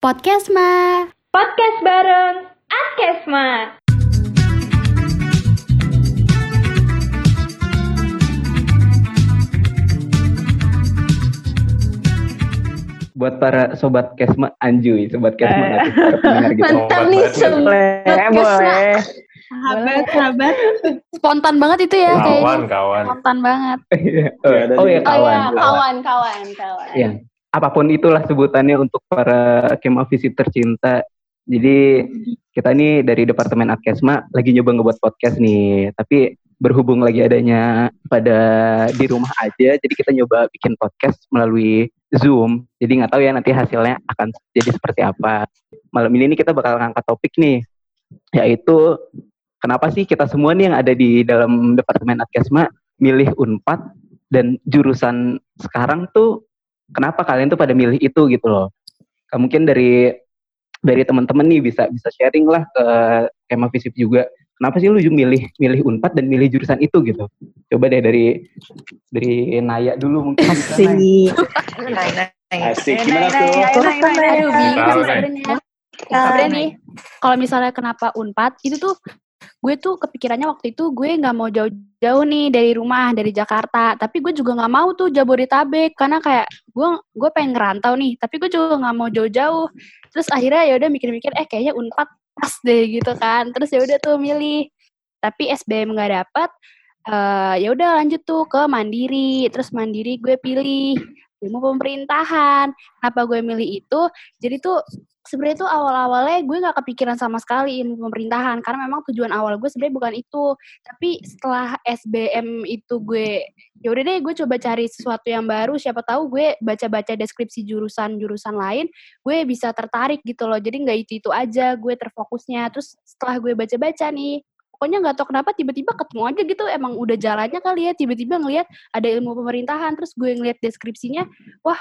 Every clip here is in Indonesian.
Podcastma. Podcast bareng Askesma. buat para sobat Kesma Anjuy, sobat Kesma Eh. pendengar gitu. Mantap nih sobat boleh. Sahabat, sahabat. Spontan banget itu ya Kawan, kayaknya. kawan. Spontan banget. Iya. Iya, ada oh ya juga. kawan. kawan, kawan, kawan. Iya. Apa pun itulah sebutannya untuk para Kema Visit tercinta. Jadi kita nih dari Departemen Atkesma lagi nyoba ngebuat podcast nih. Tapi berhubung lagi adanya pada di rumah aja, jadi kita nyoba bikin podcast melalui Zoom. Jadi nggak tahu ya nanti hasilnya akan jadi seperti apa. Malam ini nih kita bakal ngangkat topik nih, yaitu kenapa sih kita semua nih yang ada di dalam Departemen Atkesma milih Unpad dan jurusan sekarang tuh kenapa kalian tuh pada milih itu gitu loh. Mungkin dari dari teman-teman nih bisa bisa sharing lah ke Kema Visip juga. Kenapa sih lu milih milih Unpad dan milih jurusan itu gitu? Coba deh dari dari Naya dulu mungkin. Asik, gimana tuh? Sebenarnya nih, kalau misalnya kenapa Unpad, itu tuh gue tuh kepikirannya waktu itu gue nggak mau jauh-jauh nih dari rumah dari Jakarta. Tapi gue juga nggak mau tuh Jabodetabek karena kayak gue gue pengen ngerantau nih tapi gue juga nggak mau jauh-jauh. Terus akhirnya ya udah mikir-mikir eh kayaknya unpad pas deh gitu kan. Terus ya udah tuh milih. Tapi SBM nggak dapet eh ya udah lanjut tuh ke mandiri. Terus mandiri gue pilih. Ilmu pemerintahan. Kenapa gue milih itu? Jadi tuh sebenarnya tuh awal-awalnya gue nggak kepikiran sama sekali ilmu pemerintahan karena memang tujuan awal gue sebenarnya bukan itu. Tapi setelah SBM itu gue ya udah deh gue coba cari sesuatu yang baru siapa tahu gue baca-baca deskripsi jurusan-jurusan lain gue bisa tertarik gitu loh. Jadi nggak itu itu aja gue terfokusnya. Terus setelah gue baca-baca nih pokoknya nggak tahu kenapa tiba-tiba ketemu aja gitu emang udah jalannya kali ya tiba-tiba ngelihat ada ilmu pemerintahan terus gue ngeliat deskripsinya wah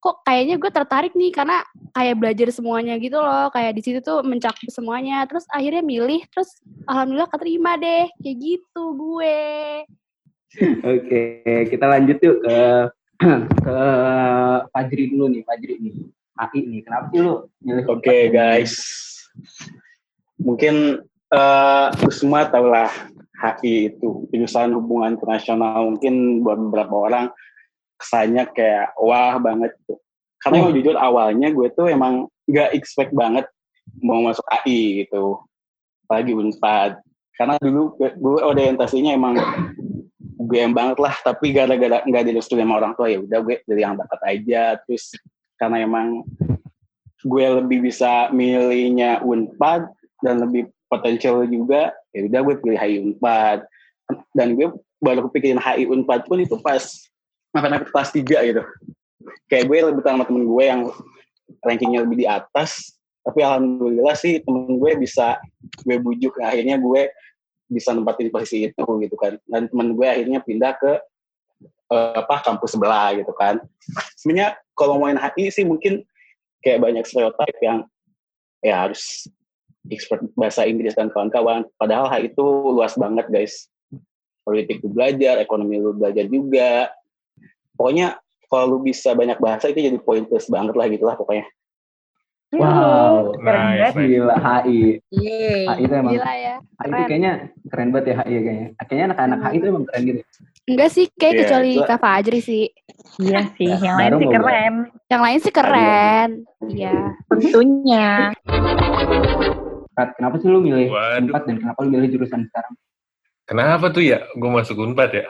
kok kayaknya gue tertarik nih karena kayak belajar semuanya gitu loh. Kayak di situ tuh mencakup semuanya. Terus akhirnya milih terus alhamdulillah keterima deh. Kayak gitu gue. Oke, kita lanjut yuk ke ke Fajri dulu nih, Fajri nih. AI nih, kenapa sih lu milih Oke dan guys, mungkin eh lu semua tahu lah HI itu jurusan hubungan internasional mungkin buat beberapa orang kesannya kayak wah banget gitu. Karena Wah. emang jujur awalnya gue tuh emang gak expect banget mau masuk AI gitu, apalagi Unpad. Karena dulu gue, gue orientasinya emang UGM banget lah, tapi gara-gara nggak direstui sama orang tua ya udah gue pilih yang bakat aja. Terus karena emang gue lebih bisa milihnya Unpad dan lebih potensial juga, ya udah gue pilih HI Unpad. Dan gue baru kepikirin HI Unpad pun itu pas makan kelas 3 gitu. Kayak gue lebih sama temen gue yang rankingnya lebih di atas, tapi alhamdulillah sih temen gue bisa gue bujuk akhirnya gue bisa nempatin posisi itu gitu kan. Dan temen gue akhirnya pindah ke eh, apa kampus sebelah gitu kan. Sebenarnya kalau ngomongin HI sih mungkin kayak banyak stereotip yang ya harus expert bahasa Inggris dan kawan-kawan. Padahal HI itu luas banget guys. Politik lu belajar, ekonomi lu belajar juga. Pokoknya kalau lu bisa banyak bahasa itu jadi poin plus banget lah gitu lah pokoknya. Wow, Nice, nice. gila HI. HI itu emang gila ya HI itu kayaknya keren banget ya HI ya kayaknya. Kayaknya anak-anak HI itu emang keren gitu. enggak sih kayak Iya, kecuali itu- Kak Fajri sih Iya sih, yang lain sih keren. yang lain sih keren iya Tentunya. Kat, kenapa sih lu milih Waduh. Unpad dan kenapa lu milih jurusan sekarang? Kenapa tuh ya gue masuk Unpad ya?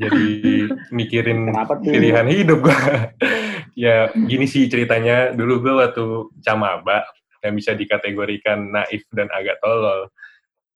Jadi mikirin pilihan hidup gue. ya gini sih ceritanya. Dulu gue waktu camaba yang bisa dikategorikan naif dan agak tolol.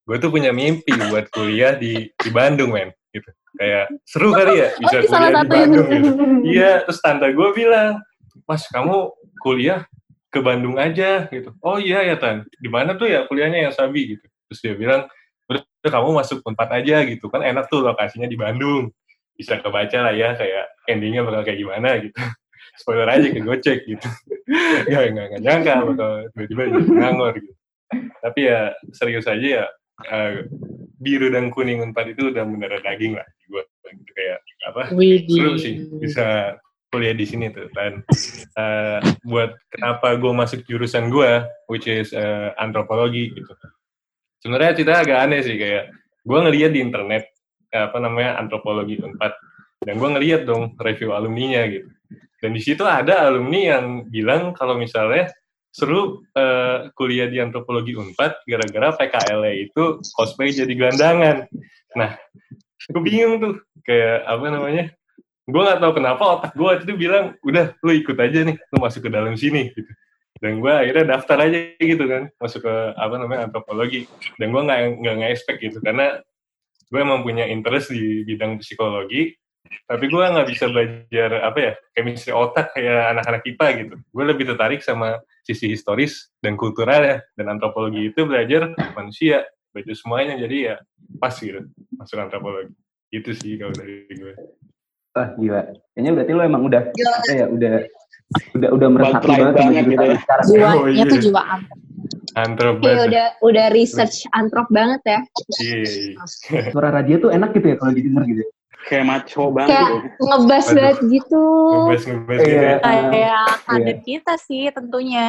Gue tuh punya mimpi buat kuliah di di Bandung men. Gitu. Kayak seru kali ya bisa oh salah kuliah di Bandung. Gitu. Iya, terus tante gue bilang, Mas kamu kuliah ke Bandung aja gitu. Oh iya ya Tan, di mana tuh ya kuliahnya yang Sabi gitu. Terus dia bilang, udah kamu masuk Unpad aja gitu kan enak tuh lokasinya di Bandung. Bisa kebaca lah ya kayak endingnya bakal kayak gimana gitu. Spoiler aja ke gocek gitu. Gak, gak, gak nyangka bakal tiba-tiba jadi nganggur gitu. Tapi ya serius aja ya eh, biru dan kuning Unpad itu udah mendarah daging lah gue gitu kayak apa seru sih bisa kuliah di sini tuh dan uh, buat kenapa gue masuk jurusan gue which is uh, antropologi gitu sebenarnya cerita agak aneh sih kayak gue ngeliat di internet apa namanya antropologi unpad dan gue ngeliat dong review alumninya gitu. Dan di situ ada alumni yang bilang kalau misalnya seru uh, kuliah di antropologi unpad gara-gara PKL itu cosplay jadi gelandangan. Nah gue bingung tuh. Kayak apa namanya gue nggak tahu kenapa otak gue itu bilang udah lu ikut aja nih lu masuk ke dalam sini gitu. Dan gue akhirnya daftar aja gitu kan masuk ke apa namanya antropologi. Dan gue nggak nggak nggak expect gitu karena gue emang punya interest di bidang psikologi tapi gue nggak bisa belajar apa ya chemistry otak kayak anak-anak IPA gitu gue lebih tertarik sama sisi historis dan kultural ya dan antropologi itu belajar manusia belajar semuanya jadi ya pas gitu masuk antropologi itu sih kalau dari gue Wah gila. Kayaknya berarti lo emang udah apa ya udah udah udah meresapi banget sama banget gitu ya. sekarang. Jiwanya Oh, iya. tuh jiwa antrop. Antrop Kayak banget udah udah research antrop banget ya. iya iya. Suara radio tuh enak gitu ya kalau didengar gitu. Kayak maco banget Kayak gitu. ngebas Aduh. banget gitu. ngebes ngebes gitu Iya. ya Kayak kader kita sih tentunya.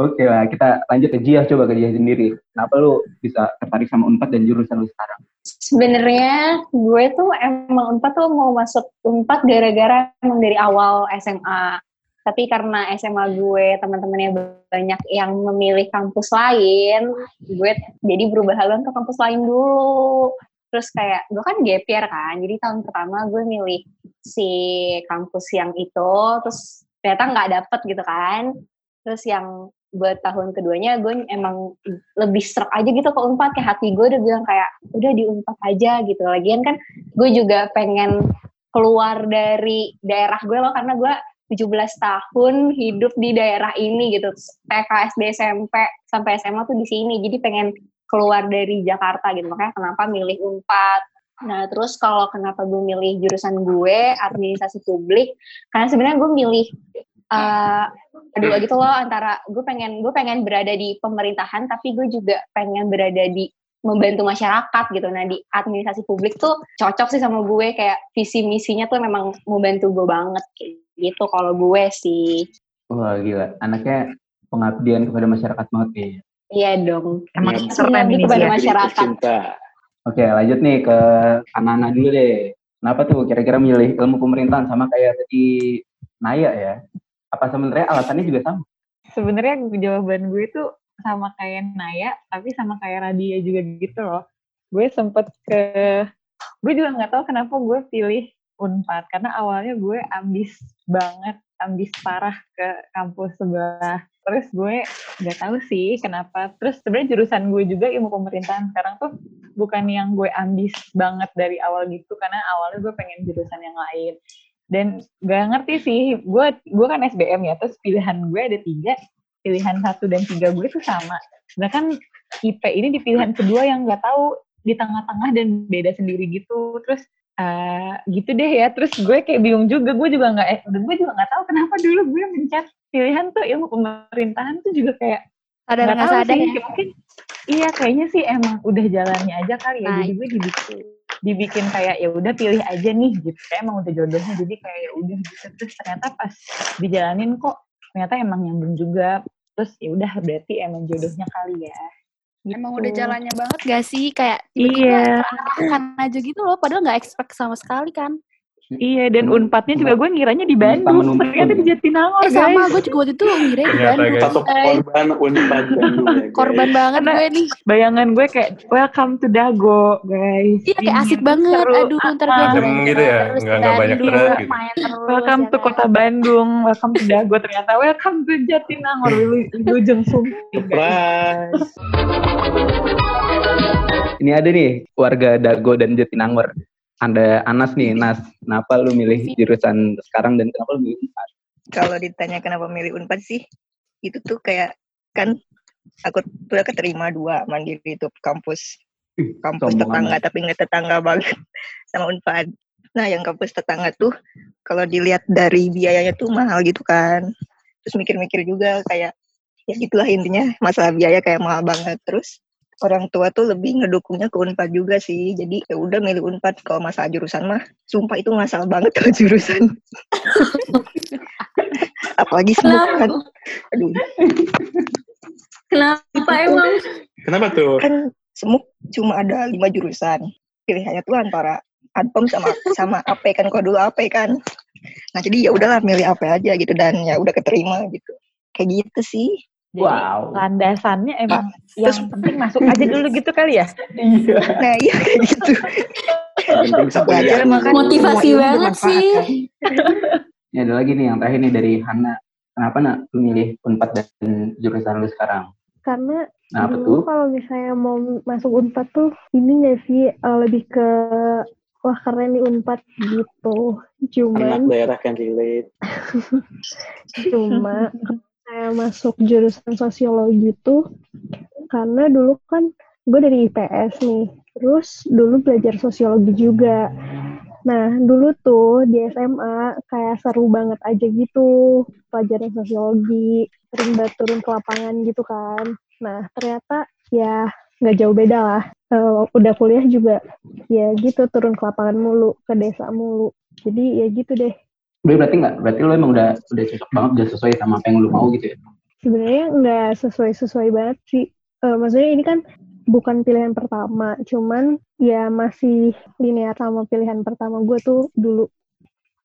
Oke lah, kita lanjut ke Jia coba ke Jia sendiri. Kenapa lu bisa tertarik sama Unpad dan jurusan lu sekarang? Sebenarnya gue tuh emang Unpad tuh mau masuk Unpad gara-gara emang dari awal SMA. Tapi karena SMA gue teman-temannya banyak yang memilih kampus lain, gue jadi berubah haluan ke kampus lain dulu. Terus kayak gue kan gap year kan, jadi tahun pertama gue milih si kampus yang itu, terus ternyata nggak dapet gitu kan. Terus yang buat tahun keduanya gue emang lebih serak aja gitu ke Unpad kayak hati gue udah bilang kayak udah di Unpad aja gitu lagian kan gue juga pengen keluar dari daerah gue loh karena gue 17 tahun hidup di daerah ini gitu. TK SD SMP sampai SMA tuh di sini. Jadi pengen keluar dari Jakarta gitu. Makanya kenapa milih Unpad? Nah terus kalau kenapa gue milih jurusan gue administrasi publik? Karena sebenarnya gue milih eh kedua gitu loh antara gue pengen gue pengen berada di pemerintahan tapi gue juga pengen berada di membantu masyarakat gitu. Nah di administrasi publik tuh cocok sih sama gue. Kayak visi misinya tuh memang membantu gue banget. kayak gitu kalau gue sih Wah gila, anaknya pengabdian kepada masyarakat banget nih. iya dong Emang keren Mengabdi ini kepada dia. masyarakat Cinta. Oke lanjut nih ke Kanana dulu deh. Kenapa tuh kira-kira milih ilmu pemerintahan sama kayak tadi Naya ya? Apa sebenarnya alasannya juga sama? Sebenarnya jawaban gue tuh sama kayak Naya, tapi sama kayak Radia juga gitu loh. Gue sempet ke, gue juga nggak tahu kenapa gue pilih Unpad karena awalnya gue ambis banget, ambis parah ke kampus sebelah. Terus gue nggak tahu sih kenapa. Terus sebenarnya jurusan gue juga ilmu pemerintahan. Sekarang tuh bukan yang gue ambis banget dari awal gitu karena awalnya gue pengen jurusan yang lain. Dan gak ngerti sih gue gue kan SBM ya terus pilihan gue ada tiga. Pilihan satu dan tiga gue tuh sama. Sedangkan IP ini di pilihan kedua yang nggak tahu di tengah-tengah dan beda sendiri gitu. Terus eh, gitu deh ya. Terus gue kayak bingung juga gue juga nggak eh, gue juga nggak tahu kenapa dulu gue mencet pilihan tuh ilmu pemerintahan tuh juga kayak Sadar nggak sadar sih ya. mungkin iya kayaknya sih emang udah jalannya aja kali ya. Nah, jadi gue dibikin dibikin kayak ya udah pilih aja nih gitu. Kayak emang udah jodohnya jadi kayak ya udah gitu. Terus ternyata pas dijalanin kok ternyata emang nyambung juga. Terus ya udah berarti emang jodohnya kali ya Emang Gitu. udah jalannya banget gak sih? Kayak Iya. tiba-tiba kan aja gitu loh, padahal nggak expect sama sekali kan. Iya dan unpadnya juga gue ngiranya di Bandung ternyata di Jatinangor Eh sama, gue juga waktu itu ngira di Ternyata, Bandung. Satu korban Unpad Bandung ya. Korban banget Karena- gue nih. bayangan gue kayak welcome to Dago guys Iya kayak asik Dingin, banget. seru. Aduh, ntar gue Ah, Adem gitu ya, terus nggak- nggak banyak truk gitu. terus. Welcome ya to kota Bandung, welcome to Dago ternyata, welcome to Jatinangor, Sumping guys. Surprise. Ini ada nih warga Dago dan Jatinangor. Ada Anas nih, Nas. Kenapa lu milih jurusan sekarang dan kenapa lu milih Unpad? kalau ditanya kenapa milih Unpad sih itu tuh kayak kan aku udah keterima dua mandiri itu kampus. Kampus sombong tetangga amat. tapi nggak tetangga banget sama Unpad. Nah yang kampus tetangga tuh kalau dilihat dari biayanya tuh mahal gitu kan. Terus mikir-mikir juga kayak ya gitulah intinya. Masalah biaya kayak mahal banget. Terus orang tua tuh lebih ngedukungnya ke Unpad juga sih. Jadi ya udah milih Unpad kalau masalah jurusan mah. Sumpah itu ngasal banget kalau jurusan. Apalagi semua kan. Aduh, Kenapa emang? Kenapa tuh? kan semua cuma ada lima jurusan. Pilihannya tuh antara Adpom sama sama AP kan kalau dulu AP kan. Nah jadi ya udahlah milih AP aja gitu dan ya udah keterima gitu. Kayak gitu sih. Jadi Wow. landasannya emang yang terus- penting masuk aja dulu gitu kali ya. Iya. Nah iya kayak gitu. Belajar makan Motivasi banget sih. Ini ada lagi nih yang terakhir nih dari Hana. Kenapa nak lu milih Unpad dan jurusan lu sekarang? Karena Nah, dulu kalau misalnya mau masuk Unpad tuh ini nggak sih eh, lebih ke wah keren nih Unpad gitu. Anak Cuman daerah kan relate. cuma saya masuk jurusan sosiologi tuh karena dulu kan gue dari IPS nih. Terus dulu belajar sosiologi juga. Nah, dulu tuh di SMA kayak seru banget aja gitu pelajaran sosiologi, sering banget turun ke lapangan gitu kan. Nah, ternyata ya nggak jauh beda lah. Eh, udah kuliah juga ya gitu turun ke lapangan mulu, ke desa mulu. Jadi ya gitu deh. Udah berarti nggak? Berarti lu emang udah udah cocok banget, udah sesuai sama apa yang lu mau gitu ya? Sebenarnya nggak sesuai-sesuai banget sih. Eh, maksudnya ini kan bukan pilihan pertama, cuman ya masih linear sama pilihan pertama gue tuh dulu.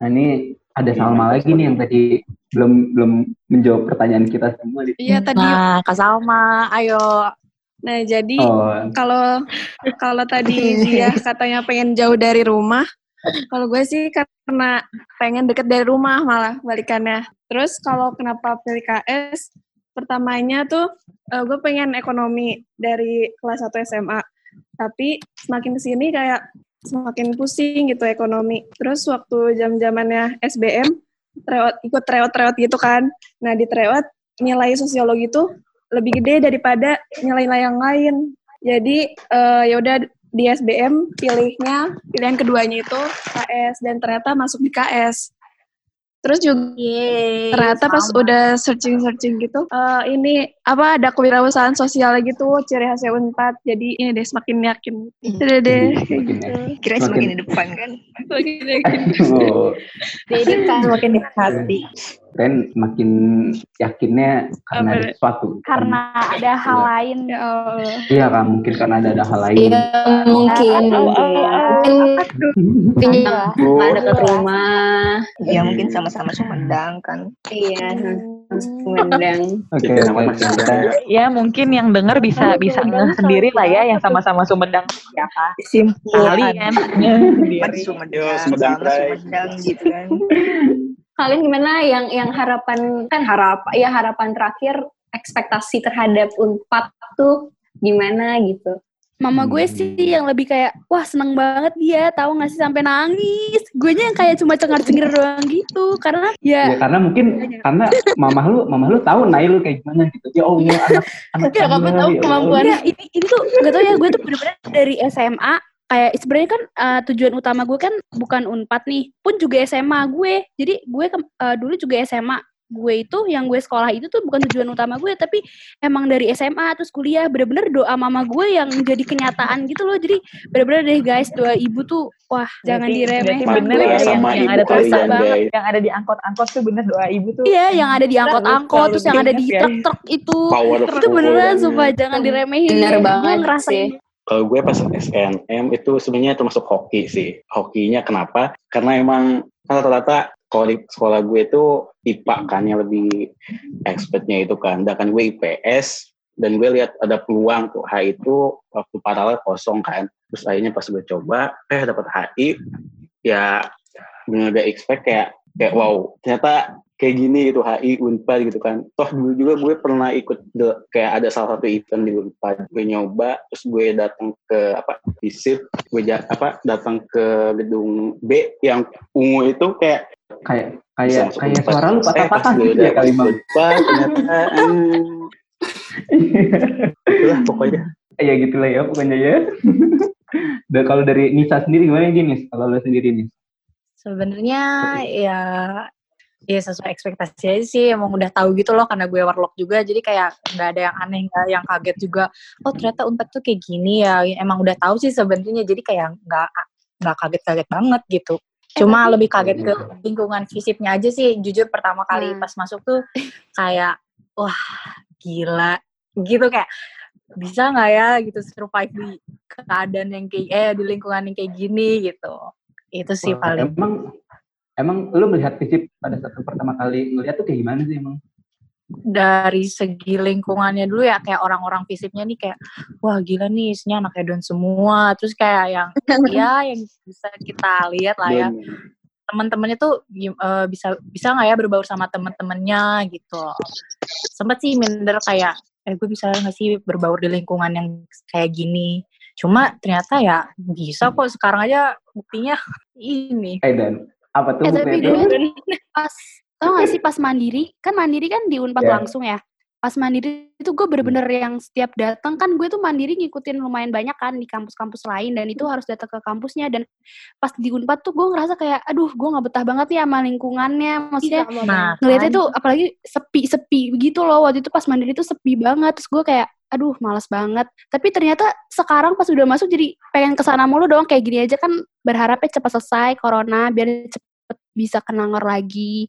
Nah ini ada Salma lagi nih yang tadi belum belum menjawab pertanyaan kita semua di Iya tadi. Nah, Kak Salma, ayo. Nah jadi Oh, kalau kalau tadi dia katanya pengen jauh dari rumah, kalau gue sih karena pengen deket dari rumah malah balikannya. Terus kalau kenapa pilih KS? Pertamanya tuh eh, gue pengen ekonomi dari kelas 1 SMA. Tapi semakin ke sini kayak semakin pusing gitu ekonomi. Terus waktu jam zamannya SBM tryout, ikut tryout-tryout gitu kan. Nah di tryout nilai sosiologi tuh lebih gede daripada nilai-nilai yang lain. Jadi eh, ya udah di SBM pilihnya pilihan keduanya itu KS dan ternyata masuk di KS. Terus juga Yeay, ternyata pas sama. udah searching-searching gitu, eh, ini apa ada kewirausahaan sosial gitu, ciri khasnya Unpad. Jadi ini deh semakin yakin. Udah deh, Semakin gitu. Kira Semakin- semakin di depan kan. Semakin yakin. oh, Jadi kan Semakin di hati. Ren makin yakinnya karena Apa? ada sesuatu. Karena ada hal lain. Ya Allah. Iya kan, mungkin karena ada, ada hal lain. Iya, mungkin. Mungkin Iya. nggak deket rumah. Ya mungkin sama-sama Sumedang kan. Iya, Sumedang. Oke, kita Ya mungkin yang denger bisa bisa ngeh sendiri lah ya yang sama-sama Sumedang siapa. Kalian ngeh Empat sendiri. Sumedang, Pride. Sumedang gitu kan. Kalian gimana yang yang harapan kan harap ya harapan terakhir ekspektasi terhadap Unpad tuh gimana gitu. Mama gue sih yang lebih kayak, wah seneng banget dia, tahu nggak sih sampai nangis. Gue nya yang kayak cuma cengar-cengir doang gitu, karena ya ya, karena mungkin karena mamah lu mamah lu tahu Nail lu kayak gimana gitu. Ya Allah, anak anak ya kamu tahu ya Allah. kemampuan. Iya, ini ini tuh gak tau ya, gue tuh bener-bener dari SMA kayak sebenarnya kan eh, tujuan utama gue kan bukan unpad nih, pun juga SMA gue. Jadi gue eh, dulu juga SMA gue itu yang gue sekolah itu tuh bukan tujuan utama gue tapi emang dari SMA terus kuliah bener-bener doa mama gue yang jadi kenyataan gitu loh jadi bener-bener deh guys doa ibu tuh wah jangan Berarti- diremehin berarti bener ya yang, sama yang ada tulisan banget guys. yang ada di angkot-angkot tuh bener doa ibu tuh. Iya, yang ada di angkot-angkot, terus yang ada di diingat ya. truk-truk itu. Itu beneran supaya jangan diremehin. Bener Gue banget ngerasain. sih. Kalau gue pas SNM itu sebenarnya termasuk hoki sih. Hokinya kenapa? Karena emang kan rata-rata kalau di sekolah gue itu IPA kan yang lebih expertnya itu kan. Sedangkan gue IPS dan gue lihat ada peluang tuh HI itu waktu paralel kosong kan. Terus akhirnya pas gue coba, eh dapat HI, ya bener gak expect kayak kayak wow ternyata kayak gini gitu HI Unpad gitu kan toh dulu juga gue pernah ikut de- kayak ada salah satu event di Unpad gue nyoba terus gue datang ke apa visit gue ja- apa datang ke gedung B yang ungu itu kayak kayak kayak kayak suara lu Eh, patah-patah gue gitu ya kali bang. Ternyata hmm, itulah pokoknya ya gitu lah ya pokoknya ya. Dan kalau dari Nisa sendiri gimana nih Nis? Kalau lu sendiri nih? Sebenarnya ya ya sesuai ekspektasi aja sih. Emang udah tahu gitu loh karena gue warlock juga. Jadi kayak nggak ada yang aneh nggak yang kaget juga. Oh ternyata unpad tuh kayak gini ya. Emang udah tahu sih sebenarnya. Jadi kayak nggak nggak kaget-kaget banget gitu. Cuma lebih kaget ke lingkungan fisiknya aja sih jujur pertama kali Hmm. pas masuk tuh kayak wah gila. Gitu kayak bisa nggak ya? Gitu survive di keadaan yang kayak eh di lingkungan yang kayak gini gitu itu sih Wah, paling. Emang emang lu melihat fisip pada saat pertama kali ngeliat tuh kayak gimana sih emang? dari segi lingkungannya dulu ya kayak orang-orang fisiknya nih kayak wah gila nih isinya anak hedon semua. Terus kayak yang ya yang bisa kita lihat lah ya. Teman-temannya tuh eh, bisa bisa nggak ya berbaur sama teman-temannya gitu. Sempet sih minder kayak eh gue bisa nggak sih berbaur di lingkungan yang kayak gini? Cuma ternyata ya bisa kok sekarang aja buktinya ini. Eh dan apa tuh Eh tapi gue pas tau gak sih pas mandiri? Kan mandiri kan di unpad Ya. langsung ya pas mandiri itu gue bener-bener yang setiap datang kan gue tuh mandiri ngikutin lumayan banyak kan di kampus-kampus lain dan itu harus datang ke kampusnya dan pas di unpad tuh gue ngerasa kayak aduh gue nggak betah banget ya sama lingkungannya. Maksudnya nah ngeliatnya tuh apalagi sepi-sepi begitu loh. Waktu itu pas mandiri tuh sepi banget. Terus gue kayak aduh males banget. Tapi ternyata sekarang pas udah masuk jadi pengen ke sana mulu doang. Kayak gini aja kan berharapnya cepat selesai corona biar cepet bisa kenangor lagi